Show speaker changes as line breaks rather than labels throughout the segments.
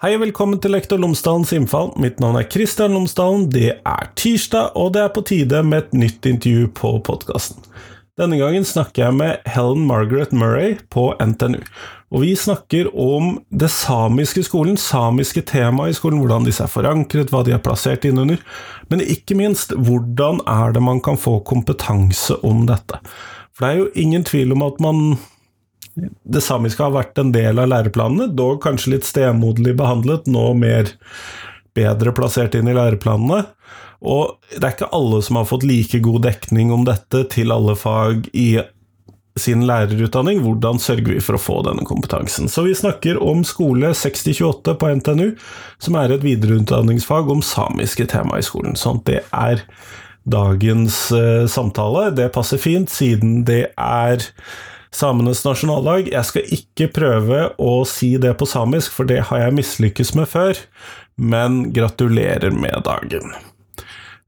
Hei og velkommen til Lektor Lomsdalens innfall. Mitt navn er Kristian Lomsdalen. Det er tirsdag, og det er på tide med et nytt intervju på podkasten. Denne gangen snakker jeg med Helen Margaret Murray på NTNU. Og vi snakker om det samiske skolen, samiske temaet i skolen, hvordan disse er forankret, hva de er plassert innunder, men ikke minst hvordan er det man kan få kompetanse om dette. For det er jo ingen tvil om at man det samiske har vært en del av læreplanene, dog kanskje litt stemoderlig behandlet, nå mer bedre plassert inn i læreplanene. Og det er ikke alle som har fått like god dekning om dette til alle fag i sin lærerutdanning. Hvordan sørger vi for å få denne kompetansen? Så vi snakker om skole 6028 på NTNU, som er et videreutdanningsfag om samiske tema i skolen. Sånn det er dagens uh, samtale. Det passer fint, siden det er samenes nasjonaldag. Jeg skal ikke prøve å si det på samisk, for det har jeg mislykkes med før, men gratulerer med dagen.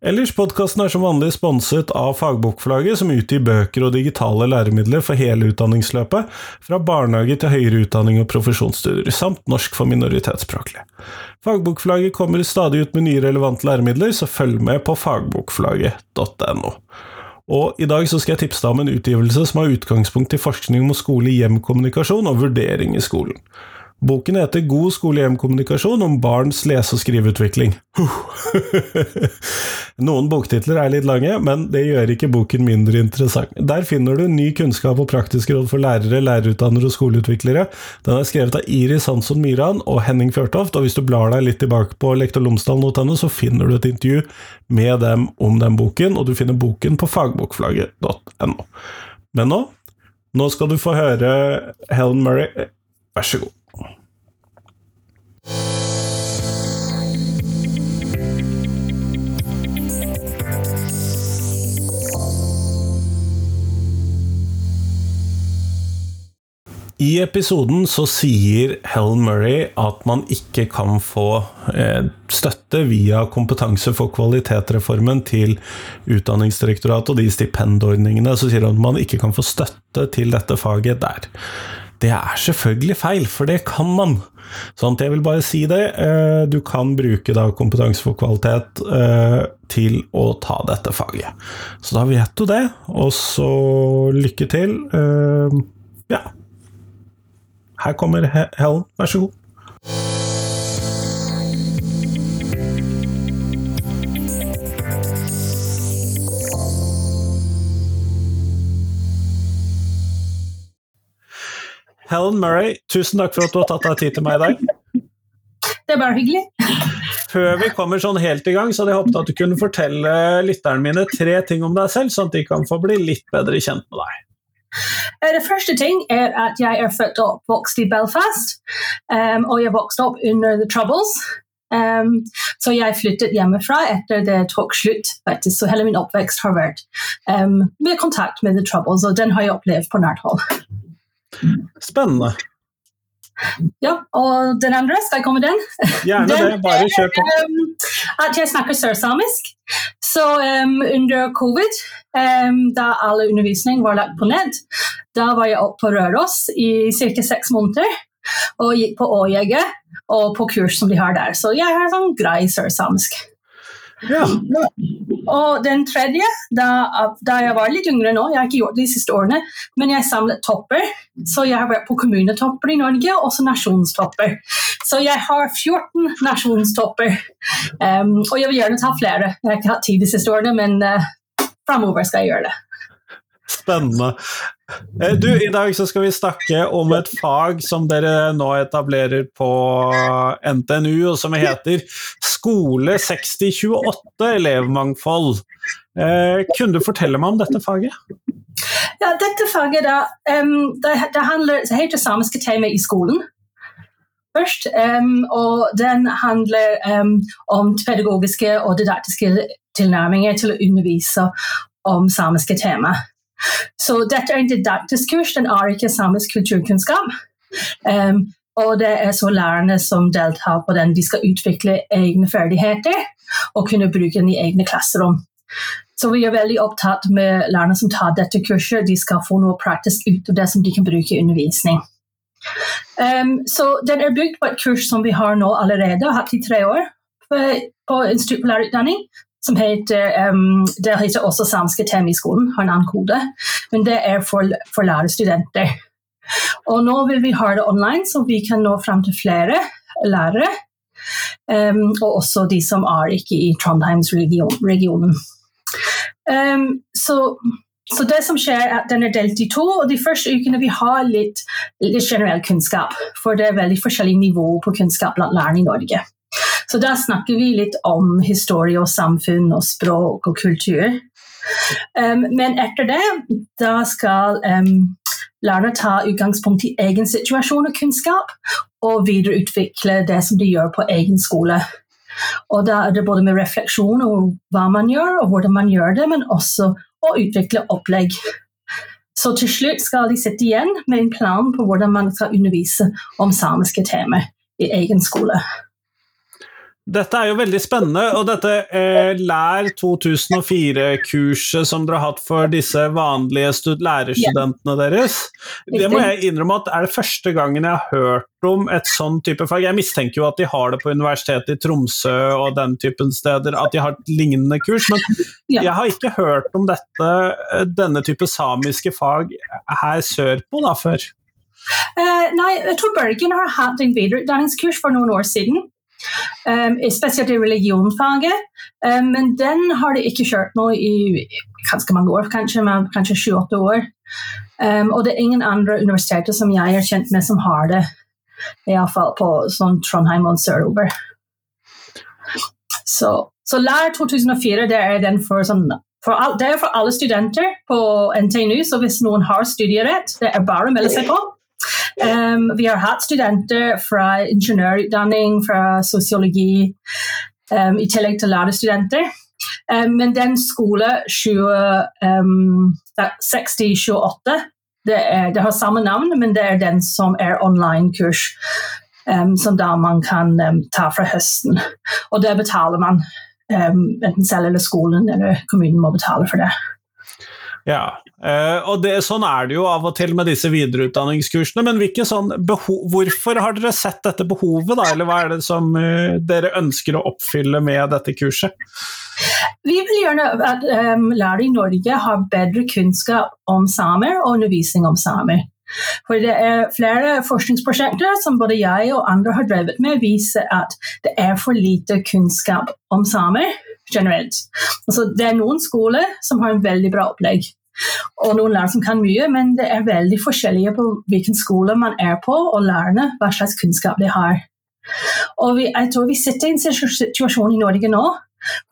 Ellers, podkasten er som vanlig sponset av Fagbokforlaget, som utgir bøker og digitale læremidler for hele utdanningsløpet, fra barnehage til høyere utdanning og profesjonsstudier, samt norsk for minoritetsspråklige. Fagbokforlaget kommer stadig ut med nye relevante læremidler, så følg med på fagbokforlaget.no. Og I dag så skal jeg tipse deg om en utgivelse som har utgangspunkt i forskning om skole-hjem-kommunikasjon og vurdering i skolen. Boken heter God skole-hjem-kommunikasjon om barns lese- og skriveutvikling. Noen boktitler er litt lange, men det gjør ikke boken mindre interessant. Der finner du ny kunnskap og praktiske råd for lærere, lærerutdannere og skoleutviklere. Den er skrevet av Iris Hansson Myran og Henning Fjørtoft, og hvis du blar deg litt tilbake på lektorlomsdalen.no, så finner du et intervju med dem om den boken, og du finner boken på fagbokflagget.no. Men nå, nå skal du få høre Helen Murray. Vær så god. I episoden så sier Helen Murray at man ikke kan få eh, støtte via Kompetanse for kvalitet-reformen til Utdanningsdirektoratet og de stipendordningene. Så sier hun at man ikke kan få støtte til dette faget der. Det er selvfølgelig feil, for det kan man. Sånn at jeg vil bare si det. Eh, du kan bruke da Kompetanse for kvalitet eh, til å ta dette faget. Så da vet du det, og så lykke til. Eh, ja. Her kommer Helen, vær så god. Helen Murray, tusen takk for at du har tatt deg tid til meg i dag.
Det er bare hyggelig.
Før vi kommer sånn helt i gang, så hadde jeg håpet at du kunne fortelle lytterne mine tre ting om deg selv, sånn at de kan få bli litt bedre kjent med deg.
Eh, det første ting er at jeg er født og oppvokst i Belfast, um, og jeg vokste opp under The Troubles. Um, så jeg flyttet hjemmefra etter det tok slutt, faktisk. Så hele min oppvekst har vært um, med kontakt med The Troubles, og den har jeg opplevd på nært hold.
Spennende.
Ja, og den andre, skal jeg komme med den?
Gjerne den, det, bare kjør på.
Um, at jeg snakker sørsamisk. Så um, under covid, um, da all undervisning var lagt på ned, da var jeg oppe på Røros i ca. seks måneder. Og gikk på Åjeget og på kurs som de har der. Så jeg har sånn grei sørsamisk.
Ja.
Og den tredje, da, da, jeg var litt yngre nå, jeg har ikke gjort det de siste årene, men jeg samlet topper. Så jeg har vært på kommunetopper i Norge, og også nasjonstopper. Så jeg har 14 nasjonstopper. Um, og jeg vil gjerne ta flere. Jeg har ikke hatt tid de siste årene, men uh, framover skal jeg gjøre det.
Spennende. Eh, du, I dag så skal vi snakke om et fag som dere nå etablerer på NTNU, og som heter Skole 6028 elevmangfold. Eh, kunne du fortelle meg om dette faget?
Ja, dette faget da, um, det, det, handler, det heter samiske tema i skolen først. Um, og den handler um, om pedagogiske og didaktiske tilnærminger til å undervise om samiske tema. Så dette er en didaktisk den har ikke samisk kulturkunnskap. Um, og det er så lærerne som deltar på den, de skal utvikle egne ferdigheter og kunne bruke den i egne klasserom. Så vi er veldig opptatt med lærerne som tar dette kurset. De skal få noe praktisk ut av det som de kan bruke i undervisning. Um, så den er bygd på et kurs som vi har nå allerede, har hatt i tre år på Institutt for lærerutdanning. Som heter, um, det heter også samiske tema i skolen, har en annen kode. Men det er for, for lærerstudenter. Og nå vil vi ha det online, så vi kan nå fram til flere lærere. Um, og også de som er ikke i Trondheimsregionen. Um, så så det som skjer er at Den er delt i to, og de første ukene vi har litt, litt generell kunnskap. For det er veldig forskjellig nivå på kunnskap blant lærerne i Norge. Så da snakker vi litt om historie og samfunn og språk og kultur. Um, men etter det da skal um, lærerne ta utgangspunkt i egen situasjon og kunnskap, og videreutvikle det som de gjør på egen skole. Og da er det både med refleksjon og hva man gjør, og hvordan man gjør det, men også å utvikle opplegg. Så til slutt skal de sitte igjen med en plan på hvordan man skal undervise om samiske temaer i egen skole.
Dette er jo veldig spennende, og dette eh, Lær 2004-kurset som dere har hatt for disse vanlige lærerstudentene deres, det må jeg innrømme at er det første gangen jeg har hørt om et sånn type fag. Jeg mistenker jo at de har det på Universitetet i Tromsø og den typen steder, at de har et lignende kurs, men jeg har ikke hørt om dette, eh, denne type samiske fag her sørpå da før.
Uh, nei, jeg tror Bergen har hatt en videreutdanningskurs for noen år siden. Um, spesielt i religionfaget. Um, men den har de ikke kjørt nå i ganske mange år, kanskje, kanskje sju-åtte år. Um, og det er ingen andre universiteter som jeg er kjent med som har det. Iallfall på sånn Trondheim og sørover. Så, så Lær 2004 det er den for, sånn, all, det er for alle studenter på NTNU, så hvis noen har studierett, det er bare å melde seg på. Um, vi har hatt studenter fra ingeniørutdanning, fra sosiologi, um, i tillegg til lærerstudenter. Um, men den skole 6028 det, det, har samme navn, men det er den som er online-kurs. som da man kan ta fra høsten. Og det betaler man. enten selv eller skolen eller kommunen må betale for det.
Ja, uh, og det, sånn er det jo av og til med disse videreutdanningskursene. Men sånn hvorfor har dere sett dette behovet, da? Eller hva er det som uh, dere ønsker å oppfylle med dette kurset?
Vi vil gjerne at um, lærere i Norge har bedre kunnskap om samer og undervisning om samer. For det er flere forskningsprosjekter som både jeg og andre har drevet med, viser at det er for lite kunnskap om samer generelt. Altså, det er noen skoler som har en veldig bra opplegg, og noen lærere som kan mye, men det er veldig forskjellige på hvilken skole man er på, og lærerne hva slags kunnskap de har. Og vi, jeg tror vi sitter i en situasjon i Norge nå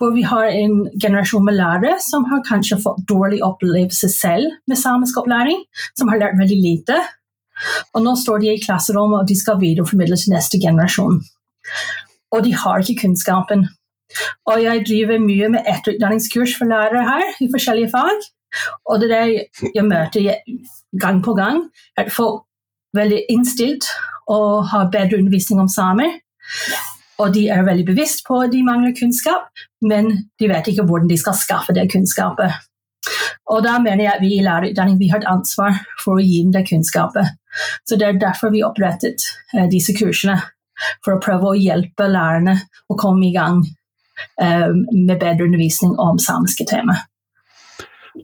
hvor vi har en generasjon med lærere som har kanskje fått dårlig opplevelse selv med samisk opplæring, som har lært veldig lite. Og nå står de i klasserommet og de skal videreformidle til neste generasjon. Og de har ikke kunnskapen. Og jeg driver mye med etterutdanningskurs for lærere her i forskjellige fag. Og det der jeg møter gang på gang, at folk er veldig innstilt og har bedre undervisning om samer. Og de er veldig bevisst på at de mangler kunnskap, men de vet ikke hvordan de skal skaffe det kunnskapet. Og da mener jeg at vi i lærerutdanning har et ansvar for å gi dem det kunnskapet. Så det er derfor vi opprettet eh, disse kursene. For å prøve å hjelpe lærerne å komme i gang Eh, med bedre undervisning om samiske tema.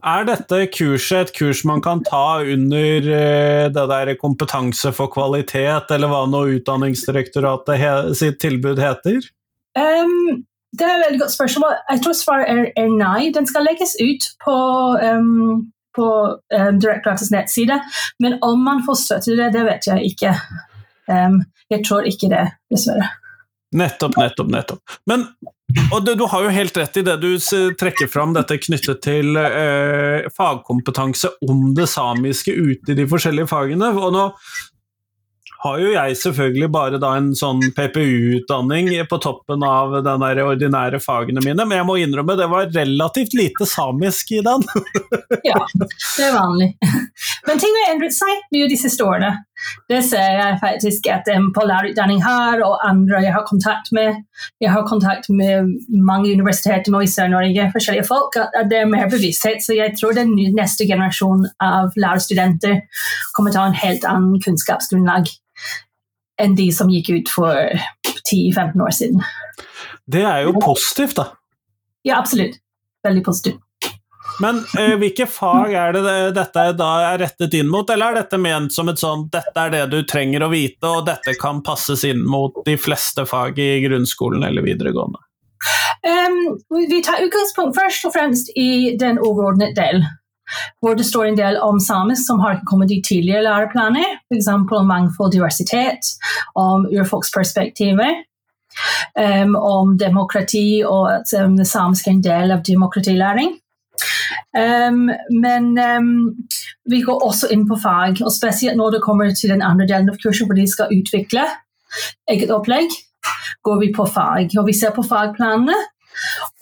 Er dette kurset et kurs man kan ta under eh, det der kompetanse for kvalitet, eller hva nå Utdanningsdirektoratet sitt tilbud heter?
Um, det er et veldig godt spørsmål. Jeg tror svaret er, er nei. Den skal legges ut på, um, på um, direktoratets nettside, men om man får støtte til det, det vet jeg ikke. jeg tror ikke det, dessverre.
Nettopp, nettopp, nettopp. Men og du, du, har jo helt rett i det du trekker fram, dette knyttet til eh, fagkompetanse om det samiske ute i de forskjellige fagene. Og nå har jo jeg selvfølgelig bare da en sånn PPU-utdanning på toppen av der ordinære fagene mine, men jeg må innrømme det var relativt lite samisk i den.
ja, det er vanlig. Men ting har endret seg mye de siste årene. Det ser jeg faktisk at um, på lærerutdanning her og andre jeg har kontakt med. Jeg har kontakt med mange universiteter nå i Sør-Norge, forskjellige folk, at det er mer bevissthet. Så jeg tror den neste generasjon av lærerstudenter kommer til å ha en helt annen kunnskapsgrunnlag enn de som gikk ut for 10-15 år siden.
Det er jo positivt, da.
Ja, absolutt. Veldig positivt.
Men eh, hvilke fag er det dette da er rettet inn mot, eller er dette ment som et sånt dette er det du trenger å vite, og dette kan passes inn mot de fleste fag i grunnskolen eller videregående?
Um, vi tar utgangspunkt først og fremst i den overordnede del, hvor det står en del om samisk som har kommet i tidligere læreplaner, f.eks. om mangfold diversitet, om urfolksperspektiver. Um, om demokrati og at um, det samiske er en del av demokratilæring. Um, men um, vi går også inn på fag, og spesielt når det kommer til den andre delen av kurset hvor de skal utvikle eget opplegg, går vi på fag. Og vi ser på fagplanene.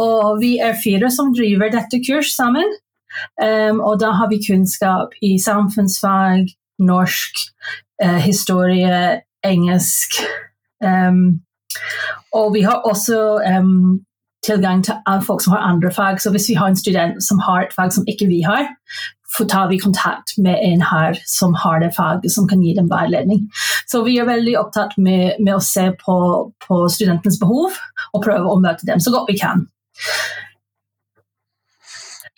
Og vi er fire som driver dette kurs sammen. Um, og da har vi kunnskap i samfunnsfag, norsk, uh, historie, engelsk. og vi har også tilgang til folk som har andre fag. Så hvis vi har en student som har et fag som ikke vi har, så tar vi kontakt med en her som har det faget, som kan gi dem veiledning. Så vi er veldig opptatt med, med å se på, på studentenes behov og prøve å møte dem så godt vi kan.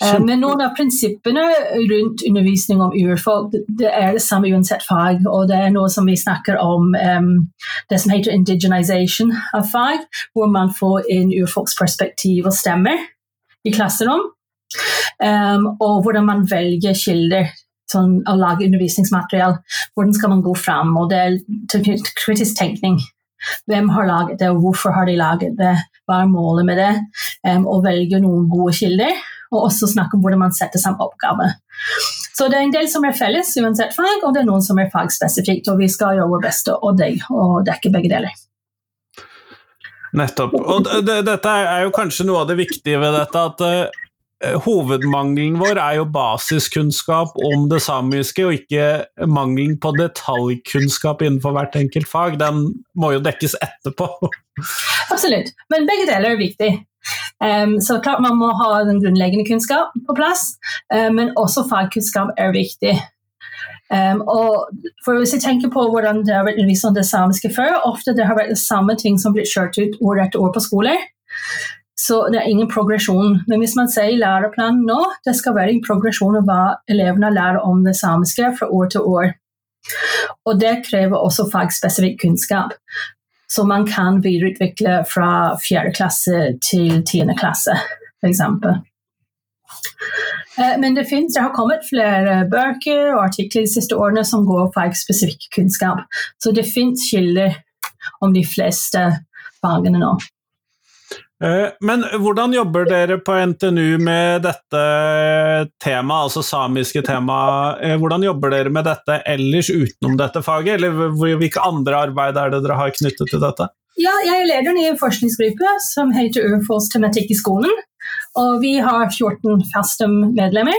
Eh, men noen av prinsippene rundt undervisning om urfolk det er det samme uansett fag. Og det er noe som vi snakker om um, det som heter indigenization av fag, hvor man får inn urfolksperspektiv og stemmer i klasserom. Um, og hvordan man velger kilder sånn, å lage undervisningsmateriell. Hvordan skal man gå fram? Og det er kritisk tenkning. Hvem har laget det, og hvorfor har de laget det? Hva er målet med det? Um, og velge noen gode kilder og også snakke om hvordan man setter sammen oppgaver. Så det er en del som er felles uansett fag, og det er noen som er fagspesifikt. Og vi skal gjøre vårt beste og deg, og dekke begge deler.
Nettopp. Og dette er jo kanskje noe av det viktige ved dette, at uh, hovedmangelen vår er jo basiskunnskap om det samiske, og ikke mangelen på detaljkunnskap innenfor hvert enkelt fag. Den må jo dekkes etterpå.
Absolutt, men begge deler er viktig. Um, så klart man må ha den grunnleggende kunnskap på plass, um, men også fagkunnskap er viktig. Um, og for Hvis jeg tenker på hvordan det har vært undervist om det samiske før, ofte det har vært det samme ting som blitt kjørt ut år etter år på skoler. Så det er ingen progresjon. Men hvis man sier i læreplanen nå, det skal være en progresjon av hva elevene lærer om det samiske fra år til år. Og det krever også fagspesifikk kunnskap som man kan videreutvikle fra fjerde klasse til tiende klasse, f.eks. Eh, men det, finnes, det har kommet flere bøker og artikler de siste årene som går på spesifikk kunnskap. Så det fins kilder om de fleste fagene nå.
Eh, men hvordan jobber dere på NTNU med dette temaet, altså samiske temaet? Eh, hvordan jobber dere med dette ellers utenom dette faget, eller hvilke andre arbeid er det dere har knyttet til dette?
Ja, jeg er lederen i en forskningsgruppe som heter Urfolkstematikk i skolen. Og vi har 14 faste medlemmer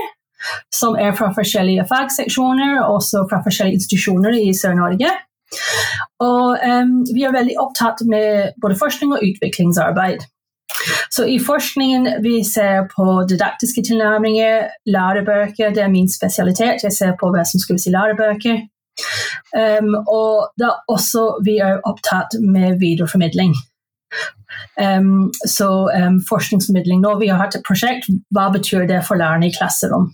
som er fra forskjellige fagseksjoner, også fra forskjellige institusjoner i Sør-Norge. Og um, vi er veldig opptatt med både forskning og utviklingsarbeid. Så i forskningen vi ser på didaktiske tilnærminger, lærebøker, det er min spesialitet. Jeg ser på hva som skrives i lærebøker. Um, og da også vi er opptatt med videreformidling. Um, så um, forskningsformidling nå, Vi har hatt et prosjekt. Hva betyr det for lærerne i klasserom?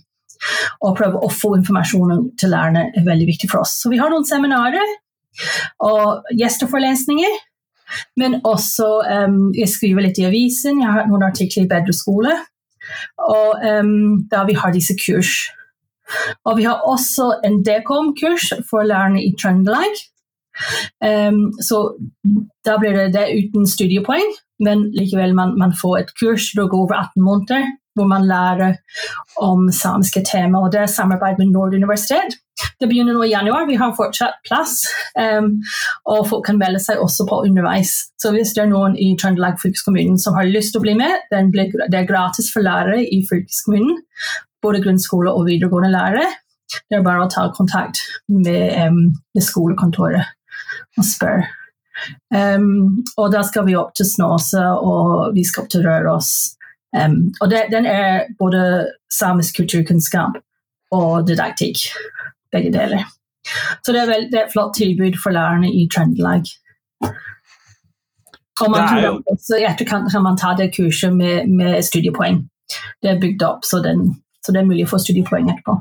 Å prøve å få informasjonen til lærerne er veldig viktig for oss. Så vi har noen seminarer og gjesteforelesninger men også um, jeg skriver litt i avisen, jeg har noen artikler i Bedre skole. Og um, da vi har disse kurs. Og vi har også en DKOM-kurs for lærerne i Trøndelag. Um, så da blir det det uten studiepoeng, men likevel man, man får et kurs det går over 18 måneder hvor man lærer om samiske tema. og Det er samarbeid med Nord universitet. Det begynner nå i januar, vi har fortsatt plass. Um, og folk kan melde seg også på underveis. Så hvis det er noen i Trøndelag fylkeskommune som har lyst til å bli med, det er gratis for lærere i fylkeskommunen. Både grunnskole og videregående lærere. Det er bare å ta kontakt med, um, med skolekontoret og spørre. Um, og da skal vi opp til Snåsa, og vi skal opp til Røros. Um, og det, den er både samisk kulturkunnskap og didaktikk. Begge deler. Så det er, vel, det er et flott tilbud for lærerne i Trøndelag. Og man kan, jo... også, I etterkant kan man ta det kurset med, med studiepoeng. Det er bygd opp, så, den, så det er mulig å få studiepoeng etterpå.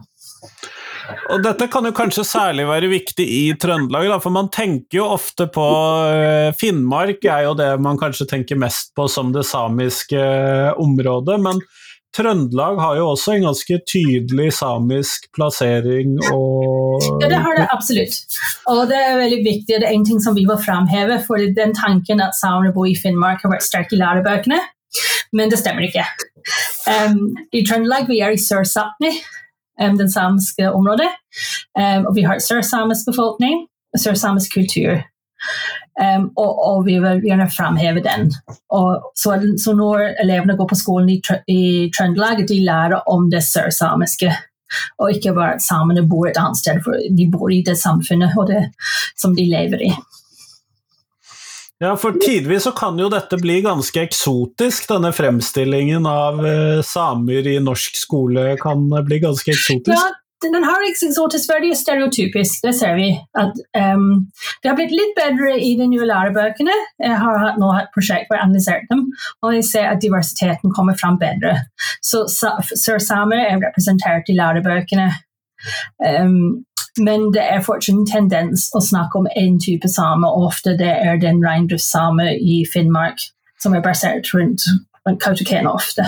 Og dette kan jo kanskje særlig være viktig i Trøndelag, da, for man tenker jo ofte på uh, Finnmark er jo det man kanskje tenker mest på som det samiske uh, området, men Trøndelag har jo også en ganske tydelig samisk plassering og
Ja, det har det absolutt. Og det er veldig viktig. Det er en ting som vi må framheve, for den tanken at samene bor i Finnmark har vært sterk i lærebøkene, men det stemmer ikke. Um, I Trøndelag vi er i Sør-Sápmi, um, den samiske området, um, og vi har sørsamisk befolkning og sørsamisk kultur. Um, og, og, vi vil gjerne framheve den. Og, så, så, når elevene går på skolen i, i Trøndelag, de lærer om det sørsamiske. Og ikke bare at samene bor et annet sted, for de bor i det samfunnet det, som de lever i.
Ja, for tidvis så kan jo dette bli ganske eksotisk, denne fremstillingen av uh, samer i norsk skole kan bli ganske eksotisk?
Ja, den har eksotisk veldig stereotypisk, det ser vi. At, um, det har blitt litt bedre i de nye lærebøkene. Jeg har nå hatt prosjekt hvor jeg har analysert dem, og jeg ser at diversiteten kommer fram bedre. Så sørsamer er representert i lærebøkene. Um, men det er fortsatt en tendens å snakke om én type same, og ofte det er den reindriftssame i Finnmark som er basert rundt Kautokeino ofte.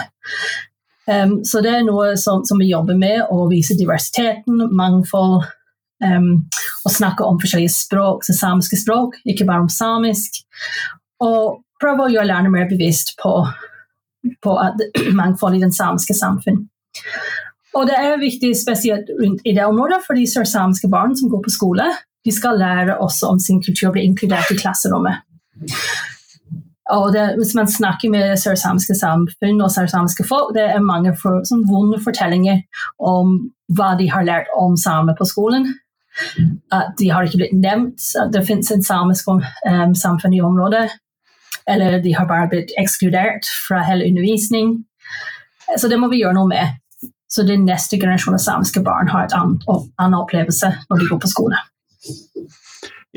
Um, så det er noe som, som, vi jobber med, å vise diversiteten, mangfold. Um, og snakke om forskjellige språk, så samiske språk, ikke bare om samisk. Og prøve å gjøre lærerne mer bevisst på, på mangfold i den samiske samfunn. Og det er viktig spesielt rundt i det området, fordi sørsamiske barn som går på skole, de skal lære også om sin kultur og bli inkludert i klasserommet. Det, hvis man snakker med sørsamiske samfunn og sørsamiske folk, det er mange for, sånn vonde fortellinger om hva de har lært om samer på skolen. At de har ikke blitt nevnt. At det finnes en samisk um, samfunn i området. Eller de har bare blitt ekskludert fra hele undervisning. Så det må vi gjøre noe med. Så det neste generasjon av samiske barn har et annet, annen opplevelse når de går på skole.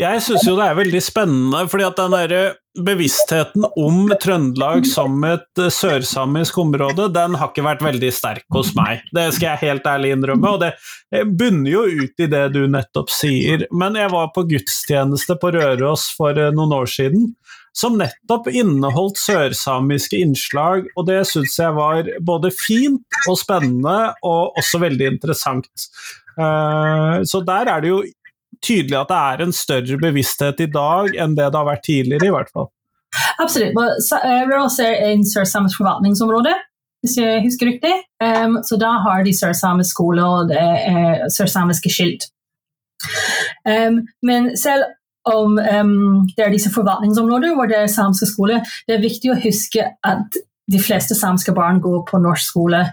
Jeg syns jo det er veldig spennende, fordi at den der bevisstheten om Trøndelag som et eh, sørsamisk område, den har ikke vært veldig sterk hos meg. Det skal jeg helt ærlig innrømme, og det bunner jo ut i det du nettopp sier. Men jeg var på gudstjeneste på Røros for eh, noen år siden, som nettopp inneholdt sørsamiske innslag, og det syns jeg var både fint og spennende, og også veldig interessant. Eh, så der er det jo tydelig at det er en større bevissthet i dag enn det det har vært tidligere, i hvert fall.
Absolutt. Røros er en sørsamisk forvaltningsområde, hvis jeg husker riktig. Um, så da har de sørsamisk skole og er sørsamiske skilt. Um, men selv om um, det er disse forvaltningsområder hvor det er samiske skole, det er viktig å huske at de fleste samiske barn går på norsk skole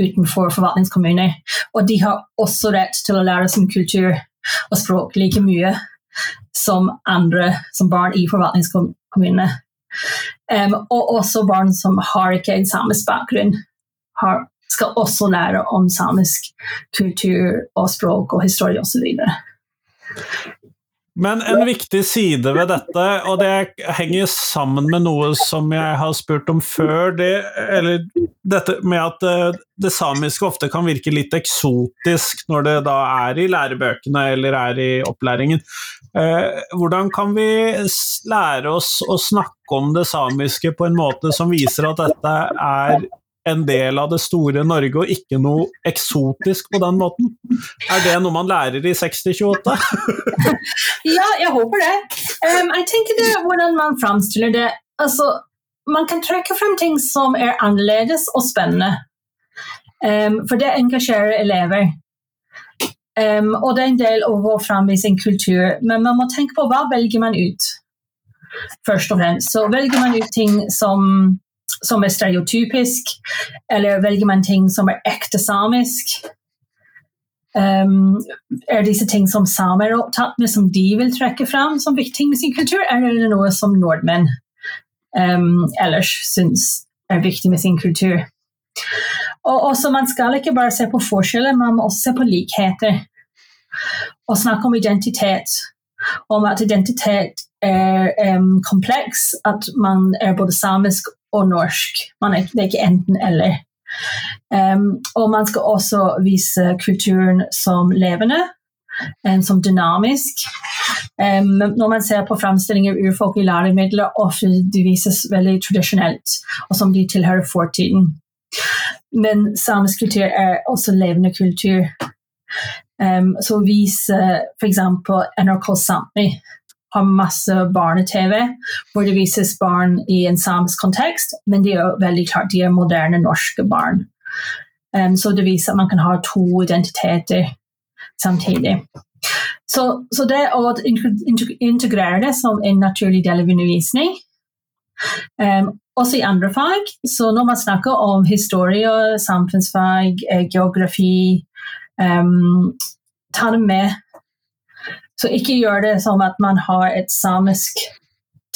utenfor forvaltningskommuner. Og de har også rett til å lære sin kultur og språk like mye som andre som barn i forvaltningskommunene. Um, og også barn som har ikke en samisk bakgrunn, har, skal også lære om samisk kultur og språk og historie osv.
Men en viktig side ved dette, og det henger sammen med noe som jeg har spurt om før, det, eller dette med at eh, det samiske ofte kan virke litt eksotisk når det da er i lærebøkene eller er i opplæringen. Eh, hvordan kan vi lære oss å snakke om det samiske på en måte som viser at dette er en del av det store Norge, og ikke noe eksotisk på den måten? Er det noe man lærer i 6028?
ja, jeg håper det. Um, jeg tenker det er hvordan man framstiller det. Altså, man kan trekke frem ting som er annerledes og spennende. Um, for det engasjerer elever. Um, og det er en del av å framvise sin kultur, men man må tenke på hva velger man ut. Først og fremst. Så velger man ut ting som som er stereotypisk, eller velger man ting som er ekte samisk? Um, er disse ting som samer er opptatt med, som de vil trekke fram som viktig med sin kultur, eller er det noe som nordmenn um, ellers syns er viktig med sin kultur? Og også, Man skal ikke bare se på forskjeller, man må også se på likheter. og snakke om identitet. Om at identitet er um, kompleks, at man er både samisk og norsk. Er, det er ikke enten-eller. Um, og man skal også vise kulturen som levende, um, som dynamisk. Um, når man ser på framstillinger av urfolk i læremidler, ofte de vises veldig tradisjonelt, og som de tilhører fortiden. Men samisk kultur er også levende kultur. Så viser f.eks. NRK Sápmi har masse barne-TV hvor det vises barn i en samisk kontekst, men de er veldig klart de er moderne norske barn. Um, så det viser at man kan ha to identiteter samtidig. Så, så det å integrere det som en naturlig del av undervisning um, også i andre fag. Så når man snakker om historie, samfunnsfag, eh, geografi um, Ta det med så ikke gjør det som at man har et samisk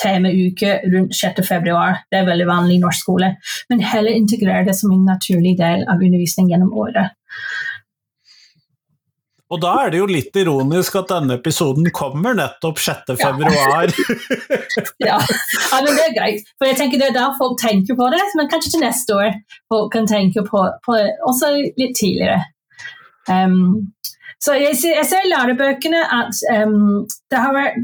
temauke rundt 6. februar. Det er veldig vanlig i norsk skole. Men heller integrere det som en naturlig del av undervisning gjennom året.
Og da er det jo litt ironisk at denne episoden kommer nettopp 6. februar.
Ja. ja. men det er greit. For jeg tenker det er da folk tenker på det, men kanskje til neste år folk kan tenke på, på det også litt tidligere. Um, så jeg, jeg ser i lærebøkene at um, det har vært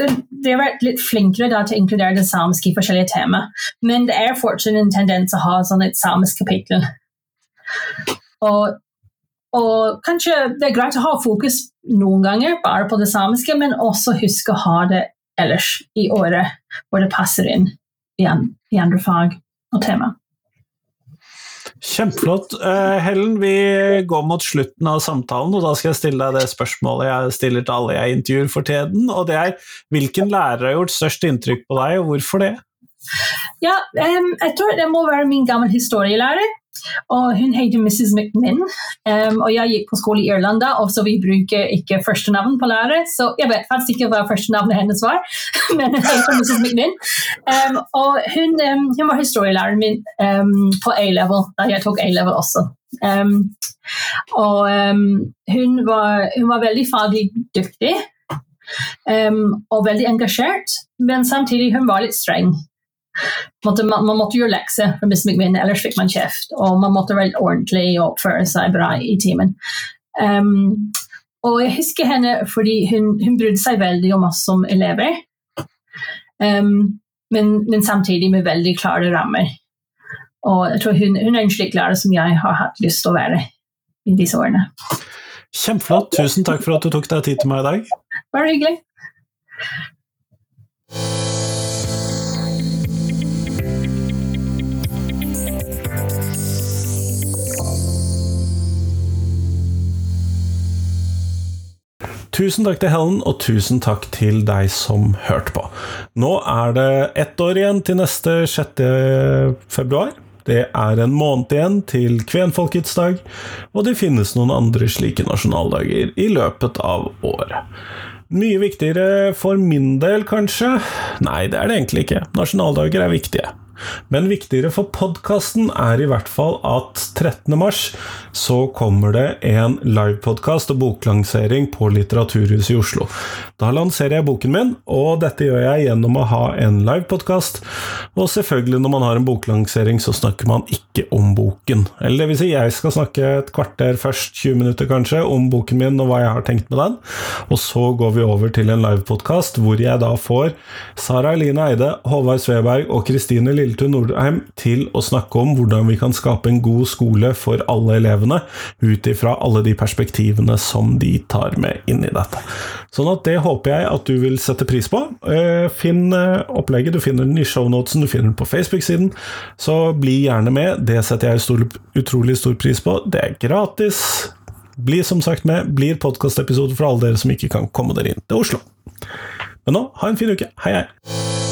de har vært litt flinkere da, til å inkludere det samiske i forskjellige tema, men det er fortsatt en tendens å ha sånn et samisk kapittel. Og, og, kanskje det er greit å ha fokus noen ganger bare på det samiske, men også huske å ha det ellers i året, hvor det passer inn i, i andre fag og tema.
Kjempeflott. Uh, Helen, vi går mot slutten av samtalen, og da skal jeg stille deg det spørsmålet jeg stiller til alle jeg intervjuer for tiden, og det er hvilken lærer har gjort størst inntrykk på deg, og hvorfor det?
Ja, um, jeg tror det må være min gamle historielærer. Og hun heter Mrs. McMinn. Um, og jeg gikk på skole i Irland, og så vi bruker ikke førstenavn på lærer. Så jeg vet faktisk ikke hva førstenavnet hennes var, men hun heter Mrs. McMinn. Um, og hun, um, hun, var historielæreren min på A-level, da jeg tok A-level også. og hun var, hun, var, veldig faglig dyktig. og veldig engasjert, men samtidig hun var litt streng man, man, måtte gjøre lekser for Miss McMinn, ellers fikk man kjeft. Og man måtte være ordentlig og oppføre seg bra i timen. Um, og jeg husker henne fordi hun, hun, brydde seg veldig om oss som elever. Um, men, men, samtidig med veldig klare rammer. Og jeg tror hun, hun er en slik lærer som jeg har hatt lyst til å være i disse årene.
Kjempeflott. Tusen takk for at du tok deg tid til meg i dag.
Bare hyggelig.
Tusen takk til Helen, og tusen takk til deg som hørte på. Nå er det ett år igjen til neste 6. februar. Det er en måned igjen til kvenfolkets dag, og det finnes noen andre slike nasjonaldager i løpet av året. Mye viktigere for min del, kanskje? Nei, det er det egentlig ikke. Nasjonaldager er viktige. Men viktigere for podkasten er i hvert fall at 13. mars så kommer det en livepodkast og boklansering på Litteraturhuset i Oslo. Da lanserer jeg boken min, og dette gjør jeg gjennom å ha en livepodkast. Og selvfølgelig, når man har en boklansering, så snakker man ikke om boken. Eller det vil si, jeg skal snakke et kvarter først, 20 minutter kanskje, om boken min og hva jeg har tenkt med den. Og så går vi over til en livepodkast hvor jeg da får Sara Eline Eide, Håvard Sveberg og Kristine Lilletun Nordheim til å snakke om hvordan vi kan skape en god skole for alle elevene, ut ifra alle de perspektivene som de tar med inn i dette. Sånn at det håper jeg at du vil sette pris på. Eh, finn eh, opplegget, du finner den i shownotesen, du finner den på Facebook-siden. Så bli gjerne med, det setter jeg utrolig stor pris på. Det er gratis. Bli som sagt med, blir podkastepisode for alle dere som ikke kan komme dere inn til Oslo. Men nå, ha en fin uke. Hei, hei!